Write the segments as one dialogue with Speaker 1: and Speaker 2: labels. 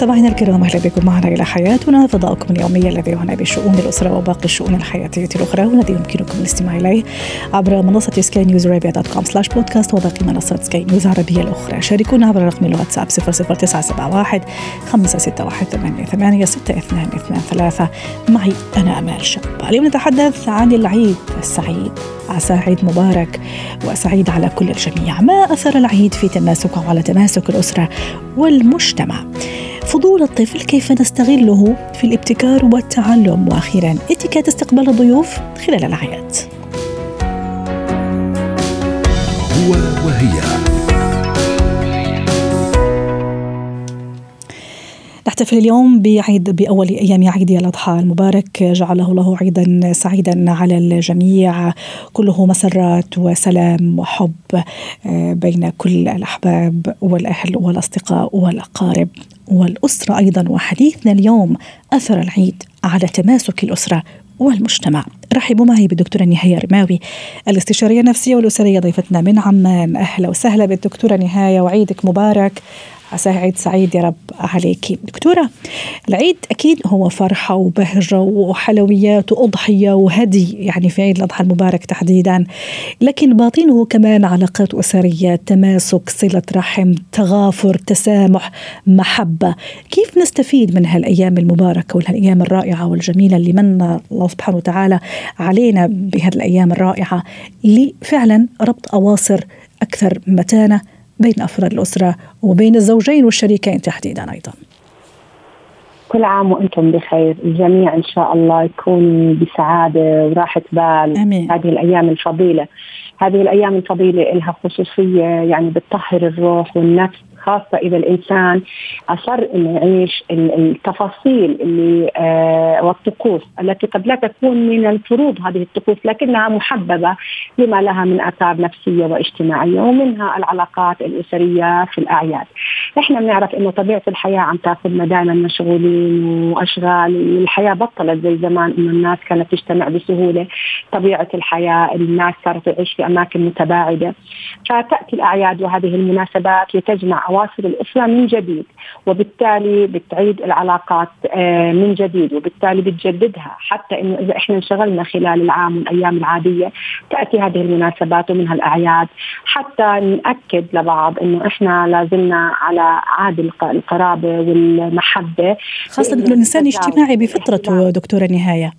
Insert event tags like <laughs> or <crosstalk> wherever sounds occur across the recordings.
Speaker 1: مستمعينا الكرام أهلا بكم معنا إلى حياتنا. فضاؤكم اليومي الذي يعنى بشؤون الأسرة وباقي الشؤون الحياتية الأخرى والذي يمكنكم الاستماع إليه عبر منصة سكاي نيوز dot com slash podcast وباقي منصات سكاي نيوز العربية الأخرى. شاركونا عبر رقم الواتساب 00971 561 88 6223 معي أنا آمال شاب اليوم نتحدث عن العيد السعيد. عسى عيد مبارك وسعيد على كل الجميع. ما أثر العيد في تماسك وعلى تماسك الأسرة والمجتمع؟ فضول الطفل كيف نستغله في الابتكار والتعلم. وأخيرا اتيكيت استقبال الضيوف خلال الاعياد
Speaker 2: هو وهي.
Speaker 1: نحتفل اليوم بعيد بأول أيام عيد الأضحى المبارك. جعله الله عيدا سعيدا على الجميع. كله مسرات وسلام وحب آه، بين كل الأحباب والأهل والأصدقاء والأقارب. والأسرة أيضا وحديثنا اليوم أثر العيد على تماسك الأسرة والمجتمع. رحبوا معي بالدكتورة نهاية رماوي الاستشارية النفسية والأسرية ضيفتنا من عمان. أهلا وسهلا بالدكتورة نهاية وعيدك مبارك. عساه عيد سعيد يا رب عليك. دكتورة العيد أكيد هو فرحة وبهجة وحلويات وأضحية وهدي يعني في عيد الأضحى المبارك تحديدا. لكن باطنه كمان علاقات أسرية تماسك صلة رحم تغافر تسامح محبة. كيف نستفيد من هالأيام المباركة والأيام الرائعة والجميلة اللي من الله سبحانه وتعالى علينا بهذه الأيام الرائعة لفعلا ربط أواصر أكثر متانة بين أفراد الأسرة وبين الزوجين والشريكين تحديدا أيضا.
Speaker 3: كل عام وأنتم بخير. الجميع إن شاء الله يكون بسعادة وراحة بال.
Speaker 1: آمين.
Speaker 3: هذه الأيام الفضيلة. هذه الأيام الفضيلة لها خصوصية يعني بتطهر الروح والنفس. خاصة إذا الإنسان أصر أنه يعيش التفاصيل اللي آه والطقوس التي قد لا تكون من الفروض هذه الطقوس لكنها محببة لما لها من آثار نفسية واجتماعية ومنها العلاقات الأسرية في الأعياد. إحنا بنعرف إنه طبيعة الحياة عم تأخذنا دائما مشغولين وأشغال الحياة بطلت زي زمان إنه الناس كانت تجتمع بسهولة. طبيعة الحياة الناس صارت تعيش في أماكن متباعدة. فتأتي الأعياد وهذه المناسبات لتجمع اواصر الاسره من جديد وبالتالي بتعيد العلاقات آه، من جديد وبالتالي بتجددها. حتى إنه إذا إحنا انشغلنا خلال العام والأيام العادية تأتي هذه المناسبات ومنها الأعياد. حتى نأكد لبعض إنه إحنا لازلنا على عاد القرابة والمحبة.
Speaker 1: خاصة أنه الإنسان اجتماعي بفطرته دكتورة نهاية.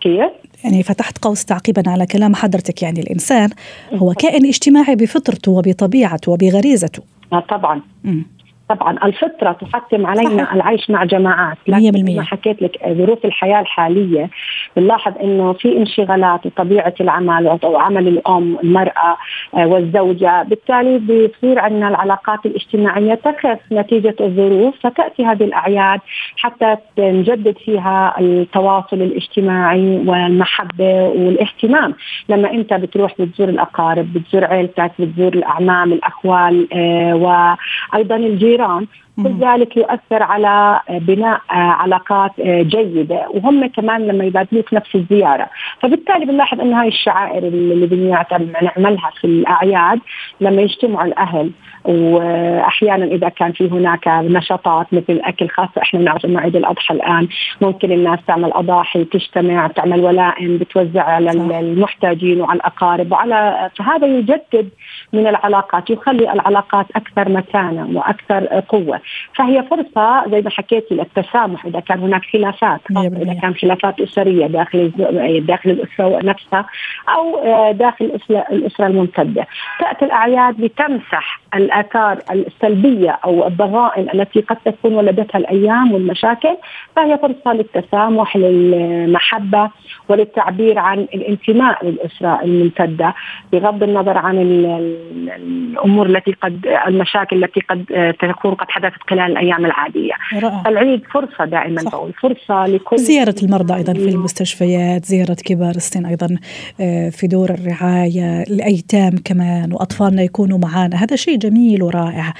Speaker 3: كيف؟
Speaker 1: يعني فتحت قوس تعقيبا على كلام حضرتك يعني الإنسان هو كائن اجتماعي بفطرته وبطبيعته وبغريزته
Speaker 3: آه طبعا
Speaker 1: مم.
Speaker 3: طبعا الفطرة تحتم علينا
Speaker 1: صحيح.
Speaker 3: العيش مع جماعات
Speaker 1: مية
Speaker 3: لكن
Speaker 1: بالمية.
Speaker 3: ما حكيت لك ظروف الحياة الحالية بنلاحظ إنه في انشغالات وطبيعه العمل وعمل الأم المرأة آه، والزوجة بالتالي بتصير عندنا العلاقات الاجتماعية تخف نتيجة الظروف فتأتي هذه الأعياد حتى نجدد فيها التواصل الاجتماعي والمحبة والاهتمام لما أنت بتروح بتزور الأقارب بتزور عيلتك بتزور الأعمام الأخوال آه، وأيضا الجيران كل ذلك يؤثر على بناء علاقات جيدة. وهم كمان لما يبادلوك نفس الزيارة. فبالتالي بنلاحظ إنه هاي الشعائر اللي بنعتم- نعملها في الأعياد لما يجتمعوا الأهل. وأحيانا إذا كان في هناك نشاطات مثل الاكل خاصة إحنا بنعرف إنه عيد الأضحى الآن ممكن الناس تعمل أضاحي تجتمع تعمل ولائم بتوزع على. المحتاجين وعلى الأقارب. وعلى فهذا يجدد من العلاقات يخلي العلاقات أكثر متانه وأكثر قوة. فهي فرصة زي ما حكيتي للتسامح إذا كان هناك خلافات. إذا كان خلافات أسرية داخل الز- داخل الأسرة نفسها أو آه، داخل الأسرة الممتدة تأتي الأعياد لتمسح الآثار السلبية أو الضغائن التي قد تكون ولدتها الأيام والمشاكل فهي فرصة للتسامح للمحبة وللتعبير عن الانتماء للأسرة الممتدة بغض النظر عن ال- ال- الأمور التي قد المشاكل التي قد آه، تكون قد حدثت خلال الأيام العادية رائع. العيد فرصة دائما صح. بقول فرصة لكل
Speaker 1: زيارة المرضى أيضا في المستشفيات زيارة كبار السن أيضا آه، في دور الرعاية الايتام كمان وأطفالنا يكونوا معنا هذا شيء جميل ورائع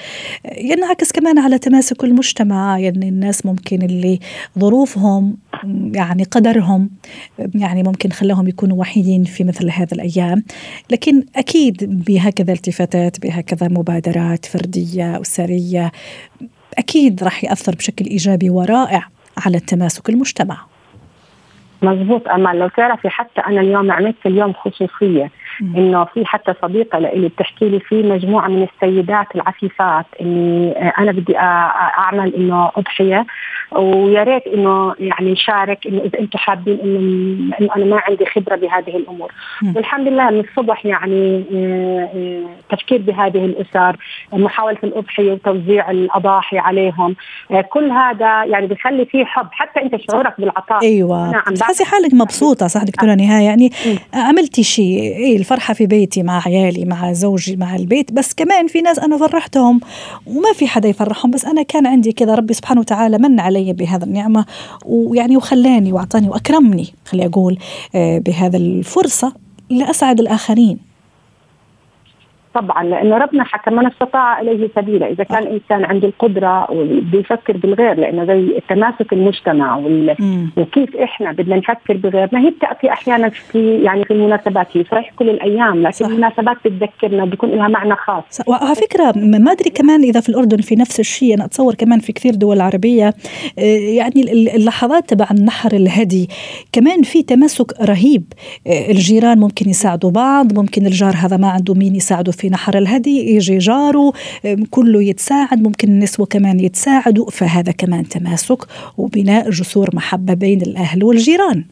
Speaker 1: ينعكس كمان على تماسك المجتمع يعني الناس ممكن اللي ظروفهم يعني قدرهم يعني ممكن خلاهم يكونوا وحيدين في مثل هذه الأيام. لكن أكيد بهكذا التفاتات بهكذا مبادرات فردية أسرية أكيد راح يأثر بشكل إيجابي ورائع على التماسك المجتمع.
Speaker 3: مزبوط امال لو تعرفي حتى أنا اليوم عملت اليوم خصوصية. إنه في حتى صديقة لي بتحكي لي في مجموعة من السيدات العفيفات إني أنا بدي أعمل إنه أضحية. ويا ريت إنه يعني نشارك إنه إذا أنتم حابين إنه أنا ما عندي خبرة بهذه الأمور. والحمد لله من الصبح يعني آه، آه، تفكير بهذه الأسر محاولة الأضحية وتوزيع الأضاحي عليهم. آه، كل هذا يعني بخلي فيه حب. حتى أنت شعورك بالعطاء.
Speaker 1: أيوه. نعم تحسي حالك مبسوطة صح دكتورة نهاية؟ يعني عملتي شيء؟ إيه الفرحه في بيتي مع عيالي مع زوجي مع البيت. بس كمان في ناس أنا فرحتهم وما في حدا يفرحهم. بس أنا كان عندي كذا ربي سبحانه وتعالى من علي علي بهذا النعمة ويعني وخلاني وأعطاني وأكرمني خلي أقول آه، بهذا الفرصة لأسعد الآخرين.
Speaker 3: طبعا لأنه ربنا حكى من استطاع إليه سبيلا، إذا كان الانسان عنده القدرة وبيفكر بالغير لأنه زي تماسك المجتمع وال... وكيف إحنا بدنا نفكر بغيرنا هي بتأتي أحيانا في يعني في المناسبات هي صحيح كل الأيام لكن صح. المناسبات بتذكرنا بيكون لها معنى خاص.
Speaker 1: وعلى فكرة ما أدري كمان إذا في الأردن في نفس الشيء أنا أتصور كمان في كثير دول عربية آه، يعني اللحظات تبع النحر الهدي كمان في تماسك رهيب آه، الجيران ممكن يساعدوا بعض ممكن الجار هذا ما عنده مين يساعده في نحر الهدي يجي جاره كله يتساعد ممكن النسوة كمان يتساعدوا فهذا كمان تماسك وبناء جسور محبة بين الأهل والجيران.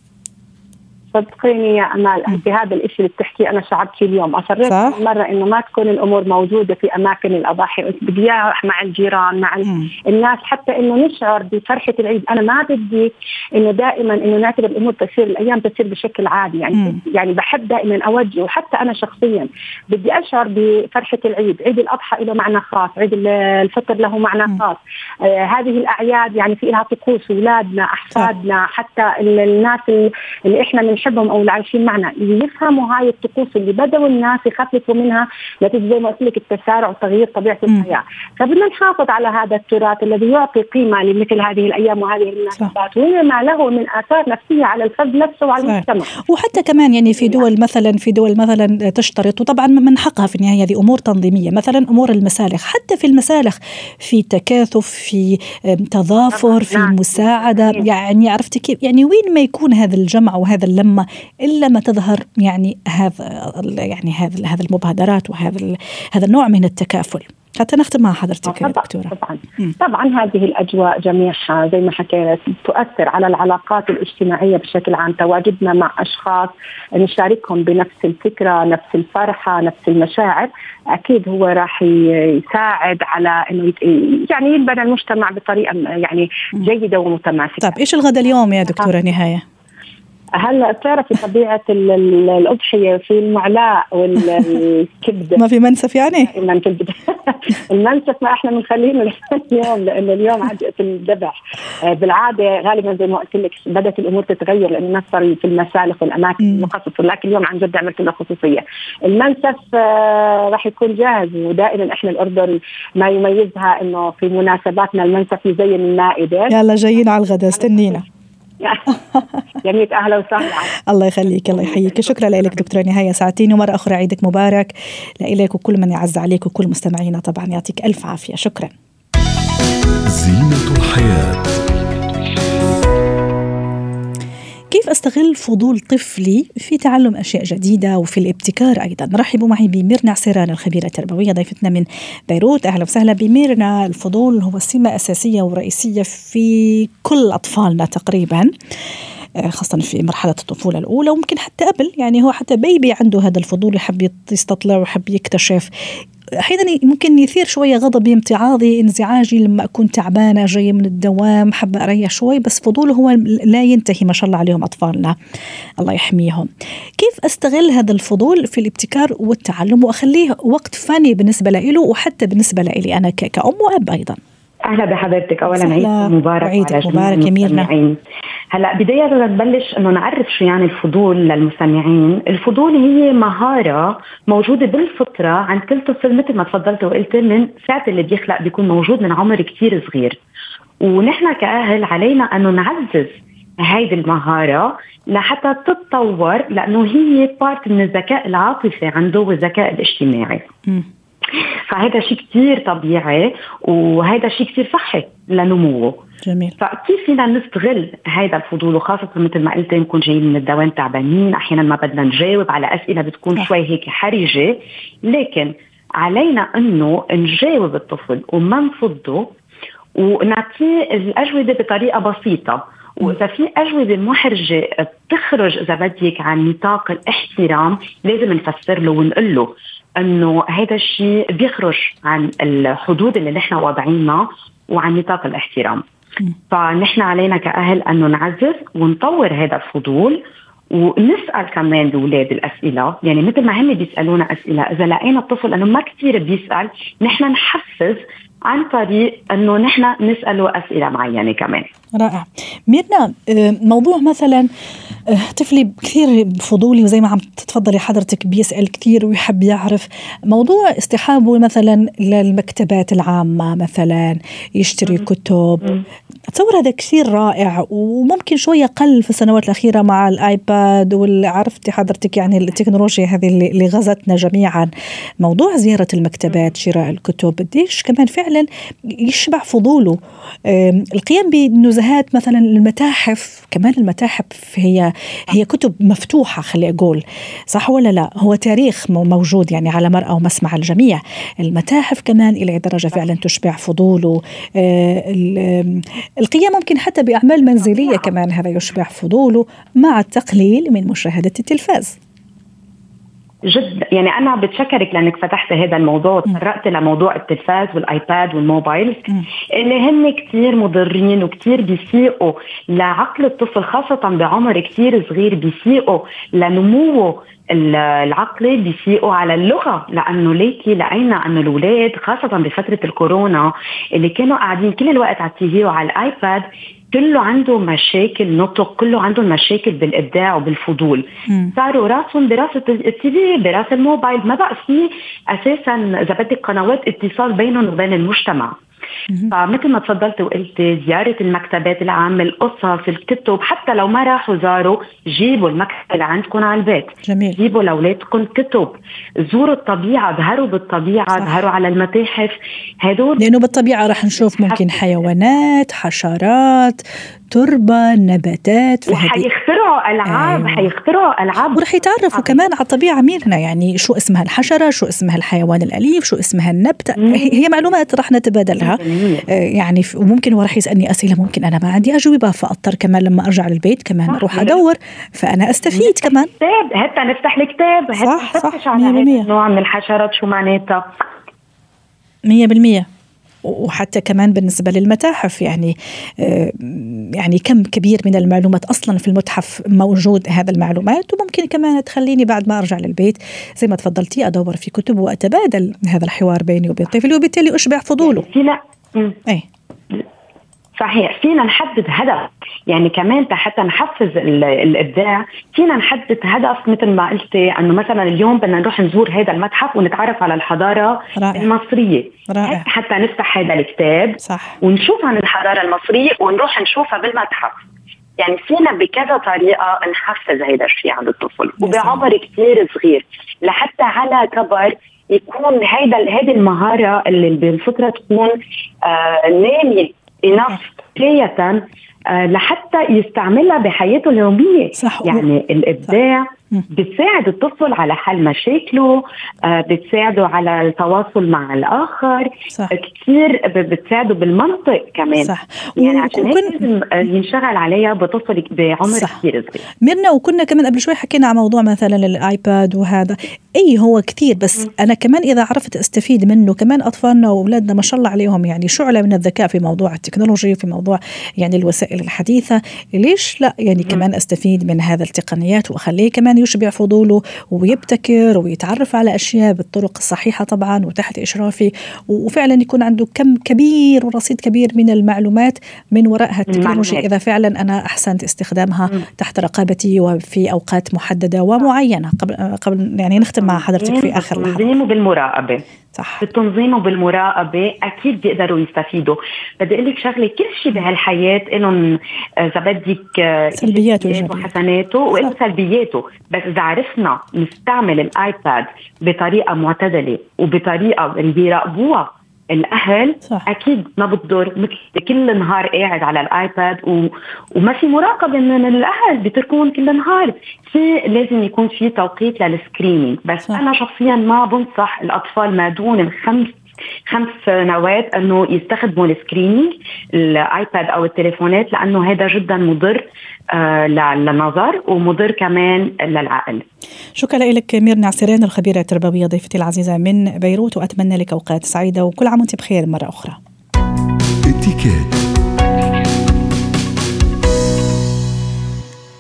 Speaker 3: صدقيني يا أمال انت هذا الشيء اللي بتحكي أنا شعرت فيه اليوم أصريت صح؟ مرة إنه ما تكون الأمور موجودة في أماكن الأضاحي بدي مع الجيران مع مم. الناس حتى إنه نشعر بفرحة العيد أنا ما بدي إنه دائما إنه نعتبر الأمور تصير الأيام تصير بشكل عادي يعني مم. يعني بحب دائما أوجه وحتى أنا شخصيا بدي أشعر بفرحة العيد عيد الأضحى له معنى خاص عيد الفطر له معنى. خاص آه هذه الأعياد يعني في لها طقوس اولادنا أحفادنا حتى الناس اللي إحنا من بنحبهم أو اللي عايشين معنا يفهموا هاي الطقوس اللي بدأوا الناس يخففوا منها نتيجه زي ما قلت لك التسارع وتغيير طبيعة الحياة. فبدنا نحافظ على هذا التراث الذي يعطي قيمة لمثل هذه الأيام وهذه المناسبات وما له من آثار نفسية على الفرد نفسه وعلى المجتمع.
Speaker 1: وحتى كمان يعني في دول مثلا في دول مثلا تشترط وطبعا من حقها في النهاية هذه أمور تنظيمية مثلا أمور المسالخ. حتى في المسالخ في تكاثف في تضافر في نعم. مساعده يعني عرفتي كيف؟ يعني وين ما يكون هذا الجمع وهذا اللمة الأمة إلا ما تظهر يعني هذا يعني هذا هذا المبادرات وهذا هذا النوع من التكافل. حتى نختم مع حضرتك
Speaker 3: طبعا دكتورة. طبعا. م. طبعا هذه الأجواء جميعها زي ما حكينا تؤثر على العلاقات الاجتماعية بشكل عام. تواجدنا مع أشخاص نشاركهم بنفس الفكرة نفس الفرحة نفس المشاعر. أكيد هو راح يساعد على إنه يعني يبنى المجتمع بطريقة يعني جيدة ومتماسكة.
Speaker 1: طيب إيش الغداء اليوم يا دكتورة نهاية؟
Speaker 3: هلا بتعرفي طبيعة الأضحية في المعلاء والكبدة؟
Speaker 1: ما في منسف يعني؟ <laughs>
Speaker 3: المنسف ما إحنا بنخليه اليوم لأنه اليوم عاد الذبح. آه، بالعادة غالبا زي ما قلت لك بدأت الأمور تتغير لأنه الناس صار في المسالخ والأماكن المخصصة لكن اليوم عن جد عملت له خصوصية. المنسف آه، راح يكون جاهز ودائما إحنا الأردن ما يميزها إنه في مناسباتنا المنسف يزين المائده
Speaker 1: يلا جايين على الغداء استنينا. <laughs>
Speaker 3: جميل أهلا وسهلا.
Speaker 1: الله يخليك الله يحييك. شكرا لك دكتورة نهاية ساعتين ومرة أخرى عيدك مبارك. لك وكل من يعز عليك وكل مستمعينا طبعا يعطيك ألف عافية. شكرا. زينة الحياة. كيف أستغل فضول طفلي في تعلم أشياء جديدة وفي الابتكار أيضا؟ رحبوا معي بميرنا عسيران الخبيرة التربوية ضيفتنا من بيروت. أهلا وسهلا بميرنا. الفضول هو سمة أساسية ورئيسية في كل أطفالنا تقريبا. خاصة في مرحلة الطفولة الأولى وممكن حتى قبل. يعني هو حتى بيبي عنده هذا الفضول يحب يستطلع ويحب يكتشف. أحيانا ممكن يثير شوية غضبي امتعاضي انزعاجي. لما أكون تعبانة جاية من الدوام حابة أريح شوي بس فضوله هو لا ينتهي ما شاء الله عليهم أطفالنا. الله يحميهم. كيف أستغل هذا الفضول في الابتكار والتعلم وأخليه وقت فني بالنسبة له وحتى بالنسبة لي أنا كأم وأب أيضا؟
Speaker 4: أهلا بحضرتك. اولا عيد مبارك
Speaker 1: عيد مبارك يا ميرنا
Speaker 4: هلا بداية بدنا نبلش إنه نعرف شو يعني الفضول للمستمعين، الفضول هي مهارة موجودة بالفطرة عند كل طفل مثل ما تفضلت وقلت من ساعة اللي بيخلق بيكون موجود من عمر كثير صغير. ونحن كأهل علينا انه نعزز هيدي المهارة لحتى تتطور لأنه هي بارت من الذكاء العاطفي عنده والذكاء الاجتماعي. م. فهذا شيء كثير طبيعي وهذا شيء كثير صحي لنموه.
Speaker 1: جميل.
Speaker 4: فكيف فينا نستغل هذا الفضول وخاصة مثل ما قلت نكون جايين من الدوام تعبانين أحيانا ما بدنا نجاوب على أسئلة بتكون شوي هيك حرجة. لكن علينا أنه نجاوب الطفل وما نفضه ونعطيه الأجوبة بطريقة بسيطة. وإذا في أجوبة محرجة بتخرج إذا بدك عن نطاق الاحترام لازم نفسر له ونقول له. أنه هذا الشيء بيخرج عن الحدود اللي نحن واضعينها وعن نطاق الاحترام. فنحن علينا كأهل انه نعزز ونطور هذا الفضول ونسأل كمان الاولاد الأسئلة. يعني مثل ما هم بيسألونا أسئلة إذا لقينا الطفل أنه ما كثير بيسأل نحن نحفز عن طريق أنه نحن نسأله أسئلة معينة كمان.
Speaker 1: رائع. ميرنا آه، موضوع مثلا آه، طفلي كثير فضولي وزي ما عم تتفضلي حضرتك بيسأل كثير ويحب يعرف. موضوع استحابه مثلا للمكتبات العامة مثلا يشتري كتب اتصور هذا كثير رائع وممكن شوية قل في السنوات الأخيرة مع الآيباد وعرفتي حضرتك يعني التكنولوجيا هذه اللي غزتنا جميعا. موضوع زيارة المكتبات شراء الكتب قديش كمان فعلا يشبع فضوله. القيام بنزهات مثلا المتاحف كمان المتاحف هي هي كتب مفتوحة خلي أقول. صح ولا لا؟ هو تاريخ موجود يعني على مرأى ومسمع الجميع. المتاحف كمان إلى درجة فعلا تشبع فضوله. آه، القيام ممكن حتى بأعمال منزلية كمان هذا يشبع فضوله مع التقليل من مشاهدة التلفاز.
Speaker 4: جدا يعني أنا بتشكرك لأنك فتحت هذا الموضوع وتطرقت لموضوع التلفاز والآيباد والموبايل. اللي هن كثير مضرين وكثير بيسيئوا لعقل الطفل خاصة بعمر كثير صغير بيسيئوا لنموه العقلي بيسيئوا على اللغة لأنه ليكي لقينا انه الأولاد خاصة بفترة الكورونا اللي كانوا قاعدين كل الوقت على التي في وعلى الآيباد كله عنده مشاكل نطق كله عندهم مشاكل بالإبداع وبالفضول. مم. صاروا راسهم براسة التي في براس الموبايل. ما بقى في أساسا إذا بدك قنوات اتصال بينهم وبين المجتمع. فمثل ما تفضلت وقلت زيارة المكتبات العامة القصص الكتب حتى لو ما راحوا زاروا جيبوا المكتبة اللي عندكم على البيت.
Speaker 1: جميل.
Speaker 4: جيبوا لأولادكم كتب. زوروا الطبيعة ظهروا بالطبيعة ظهروا على المتاحف. هدول
Speaker 1: لأنه بالطبيعة رح نشوف ممكن حيوانات حشرات تربة نباتات
Speaker 4: وحيخترعوا ألعاب أيوة. حيخترعوا ألعاب.
Speaker 1: ورح يتعرفوا كمان على الطبيعة ميرنا يعني شو اسمها الحشرة شو اسمها الحيوان الأليف شو اسمها النبتة. هي معلومات رح نتبادلها. آه يعني وممكن هو رح يسألني أسئلة ممكن أنا ما عندي. أجوبة فأضطر كمان لما أرجع للبيت كمان أروح أدور. فأنا أستفيد كمان.
Speaker 4: كتاب حتى نفتح الكتاب.
Speaker 1: صح صح.
Speaker 4: على نوع من الحشرات شو معناتها.
Speaker 1: مية بالمية. وحتى كمان بالنسبة للمتاحف يعني آه، يعني كم كبير من المعلومات أصلا في المتحف موجود هذا المعلومات. وممكن كمان تخليني بعد ما أرجع للبيت زي ما تفضلتي أدور في كتب وأتبادل هذا الحوار بيني وبين طفلي. وبالتالي أشبع فضوله.
Speaker 4: فينا إيه. صحيح. فينا نحدد هدف. يعني كمان حتى نحفز الإبداع فينا نحدد هدف مثل ما قلتي إنه مثلا اليوم بدنا نروح نزور هذا المتحف ونتعرف على الحضارة رائع. المصرية.
Speaker 1: رائع.
Speaker 4: حتى نفتح هذا الكتاب
Speaker 1: صح.
Speaker 4: ونشوف عن الحضارة المصرية ونروح نشوفها بالمتحف. يعني فينا بكذا طريقة نحفز هذا الشيء عند الطفل. وبعمر كثير صغير. لحتى على كبر يكون هيدا هذه المهارة اللي بالفطره تكون آه ناميه انف كفايه آه لحتى يستعملها بحياته اليومية.
Speaker 1: صح.
Speaker 4: يعني الإبداع صح. بتساعد الطفل على حل مشاكله آه، بتساعده على التواصل مع الآخر. صح. كثير بتساعده بالمنطق كمان.
Speaker 1: صح.
Speaker 4: يعني عشان هيك لازم آه، ينشغل عليها بطفل بعمر كثير صغير.
Speaker 1: ميرنا وكنا كمان قبل شوي حكينا عن موضوع مثلا الآيباد وهذا. اي هو كثير بس م. أنا كمان إذا عرفت أستفيد منه كمان أطفالنا وأولادنا ما شاء الله عليهم يعني شعلة من الذكاء في موضوع التكنولوجي في موضوع يعني الوسائل الحديثة. ليش لا؟ يعني م. كمان أستفيد من هذا التقنيات وأخليه كمان يشبع فضوله ويبتكر ويتعرف على أشياء بالطرق الصحيحة طبعا وتحت إشرافي. وفعلا يكون عنده كم كبير ورصيد كبير من المعلومات من وراء هالتكنولوجيا. إذا فعلا أنا أحسنت استخدامها تحت رقابتي وفي أوقات محددة ومعينة. قبل قبل يعني نختم مع حضرتك في آخر
Speaker 3: لحظة. بالمراقبه
Speaker 1: صح.
Speaker 3: بالتنظيم وبالمراقبة أكيد بيقدروا يستفيدوا. بدي أقول لك شغلة كل شيء بهالحياة لهم إذا بدك
Speaker 1: آه، سلبياته
Speaker 3: وحسناته وله سلبياته. بس إذا عرفنا نستعمل الآيباد بطريقة معتدلة وبطريقة اللي بيراقبوها الأهل صح. أكيد ما بتضر مثل كل نهار قاعد على الآيباد و... وما في مراقبة من الأهل بيتركون كل نهار في لازم يكون في توقيت لل screening بس صح. أنا شخصيا ما بنصح الأطفال ما دون الخمس خمس سنوات أنه يستخدموا ال screening الآيباد أو التليفونات لأنه هذا جدا مضر آه للنظر ومضر كمان للعقل.
Speaker 1: شكرا لك ميرنا عسيرين الخبيرة التربوية ضيفتي العزيزة من بيروت وأتمنى لك أوقات سعيدة وكل عام وأنت بخير مرة أخرى.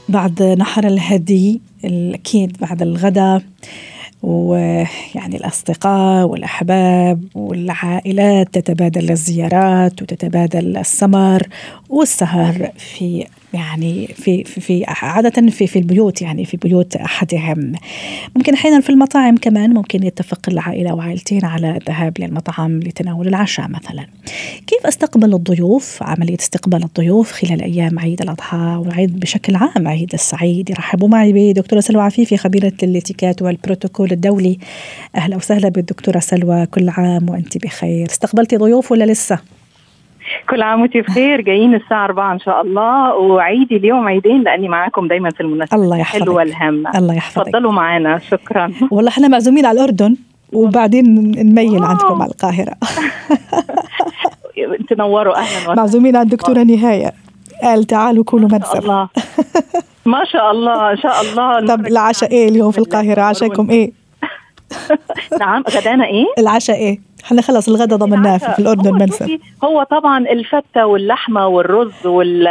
Speaker 1: بعد نحر الهدي أكيد بعد الغداء ويعني الأصدقاء والأحباب والعائلات تتبادل الزيارات وتتبادل السمر والسهر في يعني في في, عادة في في البيوت يعني في بيوت أحدهم. ممكن أحيانا في المطاعم كمان ممكن يتفق العائلة وعائلتين على الذهاب للمطعم لتناول العشاء مثلا. كيف أستقبل الضيوف؟ عملية استقبال الضيوف خلال أيام عيد الأضحى والعيد بشكل عام عيد السعيد. يرحبوا معي بدكتورة سلوى عفيفي خبيرة الاتيكات والبروتوكول الدولي. أهلا وسهلا بالدكتورة سلوى كل عام وأنت بخير. استقبلتي ضيوف ولا لسه؟
Speaker 5: كل عام وانت بخير جايين الساعة 4 إن شاء الله. وعيدي اليوم عيدين لأني معاكم دايما في المناسبات
Speaker 1: الله يحفظك.
Speaker 5: الحلوة الهامة.
Speaker 1: الله يحفظك.
Speaker 5: تفضلوا معنا شكرا.
Speaker 1: والله إحنا معزومين على الأردن وبعدين نميل عندكم على القاهرة. <laughs>
Speaker 5: تنوروا أهلا وسهلا.
Speaker 1: معزومين عند الدكتورة نهاية. قال تعالوا كلوا منسف.
Speaker 5: الله. ما شاء الله إن شاء الله. <laughs>
Speaker 1: طب العشاء إيه اليوم في القاهرة؟ عشاكم إيه؟ <laughs>
Speaker 5: نعم غدانا إيه؟
Speaker 1: العشاء إيه؟ إحنا خلص الغدا ضمناه في الأردن منسف.
Speaker 5: هو طبعا الفتة واللحمة والرز وال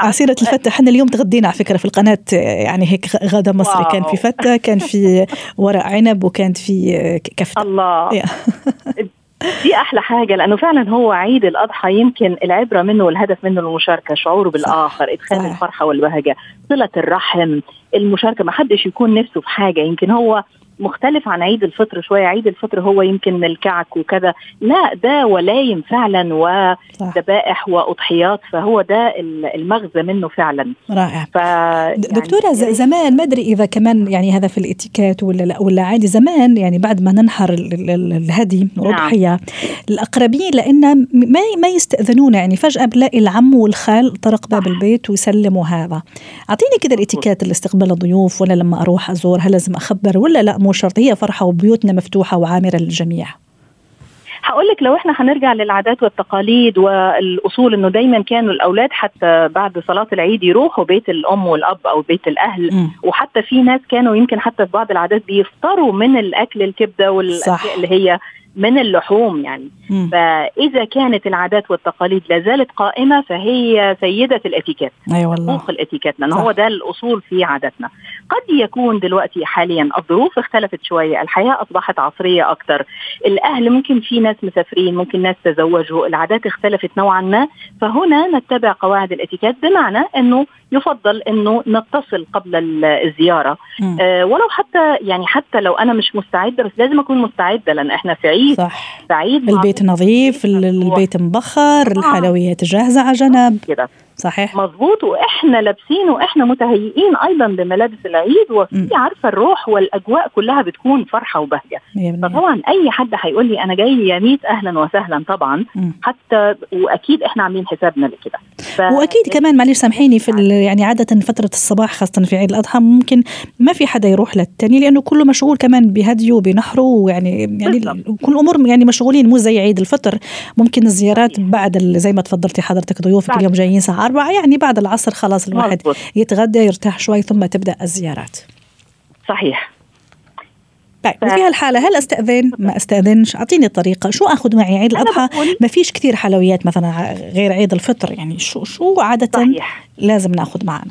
Speaker 1: عصيرة الفتة إحنا اليوم تغدينا على فكرة في القناة يعني هيك غدا مصري. واو. كان في فتة كان في <laughs> ورق عنب وكان في كفتة.
Speaker 5: الله. <laughs> دي أحلى حاجة لأنه فعلا هو عيد الأضحى يمكن العبرة منه والهدف منه المشاركة شعوره بالآخر إدخال صح. الفرحة والبهجة صلة الرحم المشاركة ما حدش يكون نفسه في حاجة يمكن هو مختلف عن عيد الفطر شوية. عيد الفطر هو يمكن الكعك وكذا. لا ده ولايم فعلا وذبائح وأضحيات فهو ده المغزى منه فعلا.
Speaker 1: رائع. ف يعني دكتورة زمان ما أدري إذا كمان يعني هذا في الاتيكات ولا لا ولا عادي. زمان يعني بعد ما ننحر الهدي الأضحية نعم. الأقربين لأن ما ما يستأذنون. يعني فجأة بلاقي العم والخال طرق باب البيت ويسلموا هذا. أعطيني كده الاتيكات لاستقبال الضيوف ولا لما أروح أزور هل لازم أخبر ولا لا؟ مو شرط هي فرحة وبيوتنا مفتوحة وعامرة للجميع.
Speaker 5: هقول لك لو إحنا هنرجع للعادات والتقاليد والأصول إنه دايما كانوا الأولاد حتى بعد صلاة العيد يروحوا بيت الأم والأب أو بيت الأهل. م. وحتى في ناس كانوا يمكن حتى في بعض العادات بيفطروا من الأكل الكبدة والأشياء اللي هي من اللحوم يعني. م. فإذا كانت العادات والتقاليد لا زالت قائمة فهي سيدة الإتيكيت.
Speaker 1: اي أيوة والله.
Speaker 5: الاتيكيت لأن هو ده الأصول في عاداتنا. قد يكون دلوقتي حاليا الظروف اختلفت شوية الحياة أصبحت عصرية أكثر الأهل ممكن في ناس مسافرين ممكن ناس تزوجوا العادات اختلفت نوعا ما. فهنا نتبع قواعد الإتيكيت بمعنى إنه يفضل إنه نتصل قبل الزيارة. آه ولو حتى يعني حتى لو أنا مش مستعدة بس لازم أكون مستعدة لأن إحنا في عيد.
Speaker 1: صح. سعيد البيت نظيف البيت مبخر الحلويات جاهزة على جنب. كده. صحيح.
Speaker 5: مظبوط وإحنا لابسين وإحنا متهيئين أيضا بملابس العيد وفي عارفة الروح والأجواء كلها بتكون فرحة وبهجة. فطبعا أي حد هيقول لي أنا جاي يا ميت أهلا وسهلا طبعا م. حتى وأكيد إحنا عاملين حسابنا لكده.
Speaker 1: ف... وأكيد كمان معلش سامحيني في يعني عادة فترة الصباح خاصة في عيد الأضحى ممكن ما في حدا يروح للثاني لأنه كله مشغول كمان بهديه وبنحره ويعني يعني كل الأمور يعني مشغولين مو زي عيد الفطر. ممكن الزيارات بعد زي ما تفضلتي حضرتك ضيوفك اليوم جايين أربعة يعني بعد العصر خلاص الواحد مزبوط. يتغدى يرتاح شوي ثم تبدأ الزيارات.
Speaker 5: صحيح.
Speaker 1: طيب ف... وفي هالحالة هل أستأذن؟ ما أستأذنش. أعطيني الطريقة. شو أخذ معي عيد الأضحى؟ ما فيش كثير حلويات مثلا غير عيد الفطر يعني شو شو عادة صحيح. لازم نأخذ معنا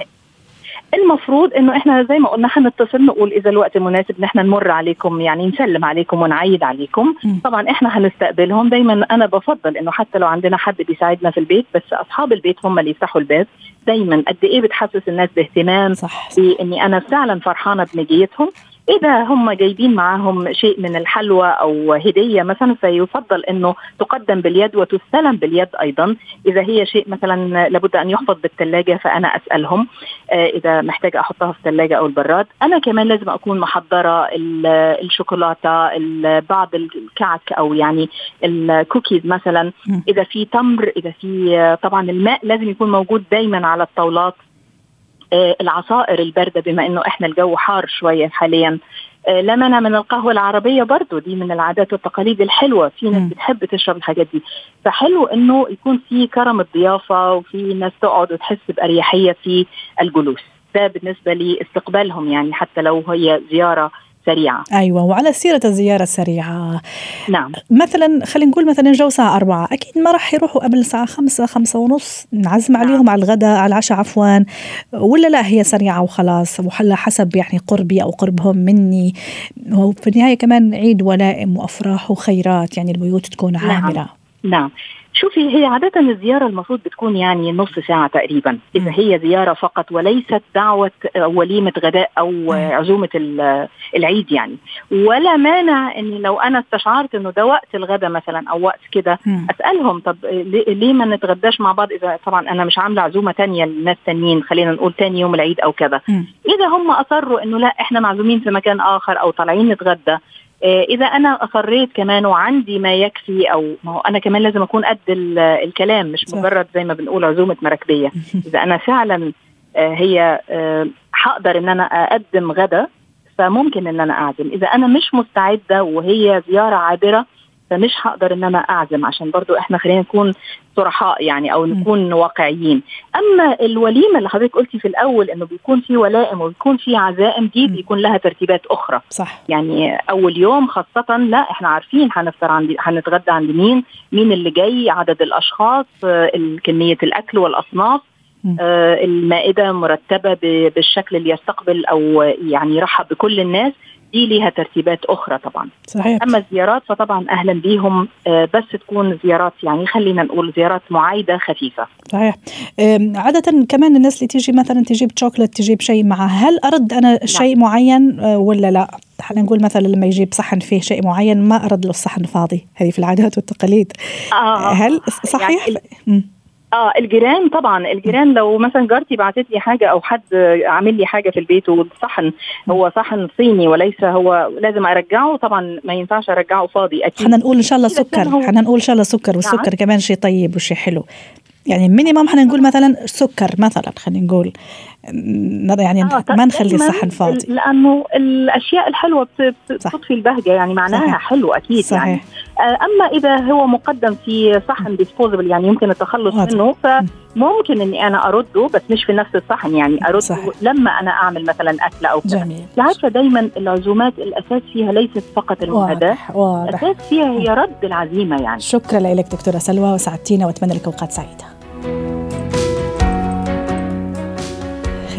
Speaker 5: المفروض إنه إحنا زي ما قلنا هنتصل نقول إذا الوقت مناسب ان إحنا نمر عليكم يعني نسلم عليكم ونعيد عليكم.
Speaker 1: م.
Speaker 5: طبعا إحنا هنستقبلهم دايما أنا بفضل إنه حتى لو عندنا حد بيساعدنا في البيت بس أصحاب البيت هم اللي يفتحوا الباب. دايما قد إيه بتحسس الناس باهتمام
Speaker 1: صح
Speaker 5: بإني أنا فعلا فرحانة بمجيتهم إذا هم جايبين معاهم شيء من الحلوى أو هدية مثلا فيفضل أنه تقدم باليد وتستلم باليد أيضا. إذا هي شيء مثلا لابد أن يحفظ بالثلاجة فأنا أسألهم آه، إذا محتاجة أحطها في الثلاجة أو البراد. أنا كمان لازم أكون محضرة ال- الشوكولاتة ال- بعض الكعك أو يعني الكوكيز مثلا.
Speaker 1: م.
Speaker 5: إذا في تمر إذا في آه، طبعا الماء لازم يكون موجود دايما على الطاولات. العصائر الباردة بما أنه إحنا الجو حار شوية حاليا. آه، لا مانع من القهوة العربية برضو دي من العادات والتقاليد الحلوة. في ناس. بتحب تشرب الحاجات دي. فحلو إنه يكون في كرم الضيافة وفي ناس تقعد وتحس بأريحية في الجلوس. ده بالنسبة لاستقبالهم يعني حتى لو هي زيارة سريعة.
Speaker 1: أيوه وعلى سيرة الزيارة السريعة.
Speaker 5: نعم.
Speaker 1: مثلا خلينا نقول مثلا الجو الساعة أربعة أكيد ما راح يروحوا قبل الساعة خمسة خمسة ونص نعزم
Speaker 5: نعم.
Speaker 1: عليهم على الغداء على العشاء عفوا ولا لا هي سريعة وخلاص وحلا حسب يعني قربي أو قربهم مني. وفي النهاية كمان عيد ولائم وأفراح وخيرات يعني البيوت تكون
Speaker 5: نعم.
Speaker 1: عامرة
Speaker 5: نعم. شوفي هي عادة الزيارة المفروض بتكون يعني نص ساعة تقريبا إذا. هي زيارة فقط وليست دعوة أو وليمة غداء أو عزومة ال- العيد يعني ولا مانع إن لو أنا استشعرت إنه ده وقت الغداء مثلا أو وقت كده
Speaker 1: مم.
Speaker 5: أسألهم طب ليه ما نتغداش مع بعض إذا طبعا أنا مش عاملة عزومة تانية لناس تانيين خلينا نقول تاني يوم العيد أو كذا. إذا هم أصروا إنه لا إحنا معزومين في مكان آخر أو طالعين نتغدى آه، إذا أنا اصريت كمان وعندي ما يكفي أو ما هو أنا كمان لازم أكون قد ال- الكلام مش. مجرد زي ما بنقول عزومة مراكبية <laughs> إذا أنا فعلا آه، هي آه، هقدر إن أنا أقدم غدا فممكن إن أنا أعزم إذا أنا مش مستعدة وهي زيارة عابرة فمش هقدر إن أنا أعزم عشان برضو إحنا خلينا نكون صرحاء يعني أو
Speaker 1: م.
Speaker 5: نكون واقعيين أما الوليمة اللي حضرتك قلتي في الأول إنه بيكون في ولائم وبيكون في عزائم دي
Speaker 1: م.
Speaker 5: بيكون لها ترتيبات أخرى
Speaker 1: صح
Speaker 5: يعني أول يوم خاصة لا إحنا عارفين هنفطر عند هنتغدى عند مين مين اللي جاي عدد الأشخاص آه، كمية الأكل والأصناف
Speaker 1: م.
Speaker 5: آه، المائدة مرتبة ب- بالشكل اللي يستقبل أو يعني يرحب بكل الناس دي ليها ترتيبات أخرى طبعا.
Speaker 1: صحيح.
Speaker 5: أما الزيارات فطبعا أهلا بيهم آه، بس تكون زيارات يعني خلينا نقول زيارات معايدة خفيفة.
Speaker 1: صحيح. أم، عادة كمان الناس اللي تيجي مثلا تجيب شوكولات تجيب شيء معها هل أرد أنا شيء معين أه، ولا لا؟ خلينا نقول مثلا لما يجيب صحن فيه شيء معين ما أرد له الصحن فاضي هذه في العادات والتقاليد.
Speaker 5: آه
Speaker 1: هل صحيح؟
Speaker 5: يعني. آه الجيران طبعا. الجيران لو مثلا جارتي بعتت لي حاجة أو حد عامل لي حاجة في البيت والصحن هو صحن صيني وليس هو لازم أرجعه طبعا ما ينفعش أرجعه فاضي أكيد.
Speaker 1: خلينا نقول إن شاء الله سكر.
Speaker 5: هو-
Speaker 1: خلينا نقول إن شاء الله سكر والسكر كمان شيء طيب وشيء حلو. يعني minimum خلينا نقول مثلا سكر مثلا خلينا نقول. يعني
Speaker 5: آه،
Speaker 1: ما نخلي الصحن فاضي
Speaker 5: لأنه الأشياء الحلوة بت- بت-
Speaker 1: صح.
Speaker 5: بتضفي البهجة يعني معناها
Speaker 1: صحيح.
Speaker 5: حلو أكيد يعني
Speaker 1: صحيح
Speaker 5: آه، أما إذا هو مقدم في صحن disposable يعني يمكن التخلص
Speaker 1: واضح.
Speaker 5: منه فممكن إني أنا أرده بس مش في نفس الصحن يعني أرده
Speaker 1: صحيح.
Speaker 5: لما أنا أعمل مثلا اكله أو كذا
Speaker 1: جميل
Speaker 5: أنت عارفة دايما العزومات الأساس فيها ليست فقط
Speaker 1: واضح
Speaker 5: الأساس فيها هي رد العزيمة يعني
Speaker 1: شكرا لك دكتورة سلوى وسعدتينا وأتمنى لك أوقات سعيدة.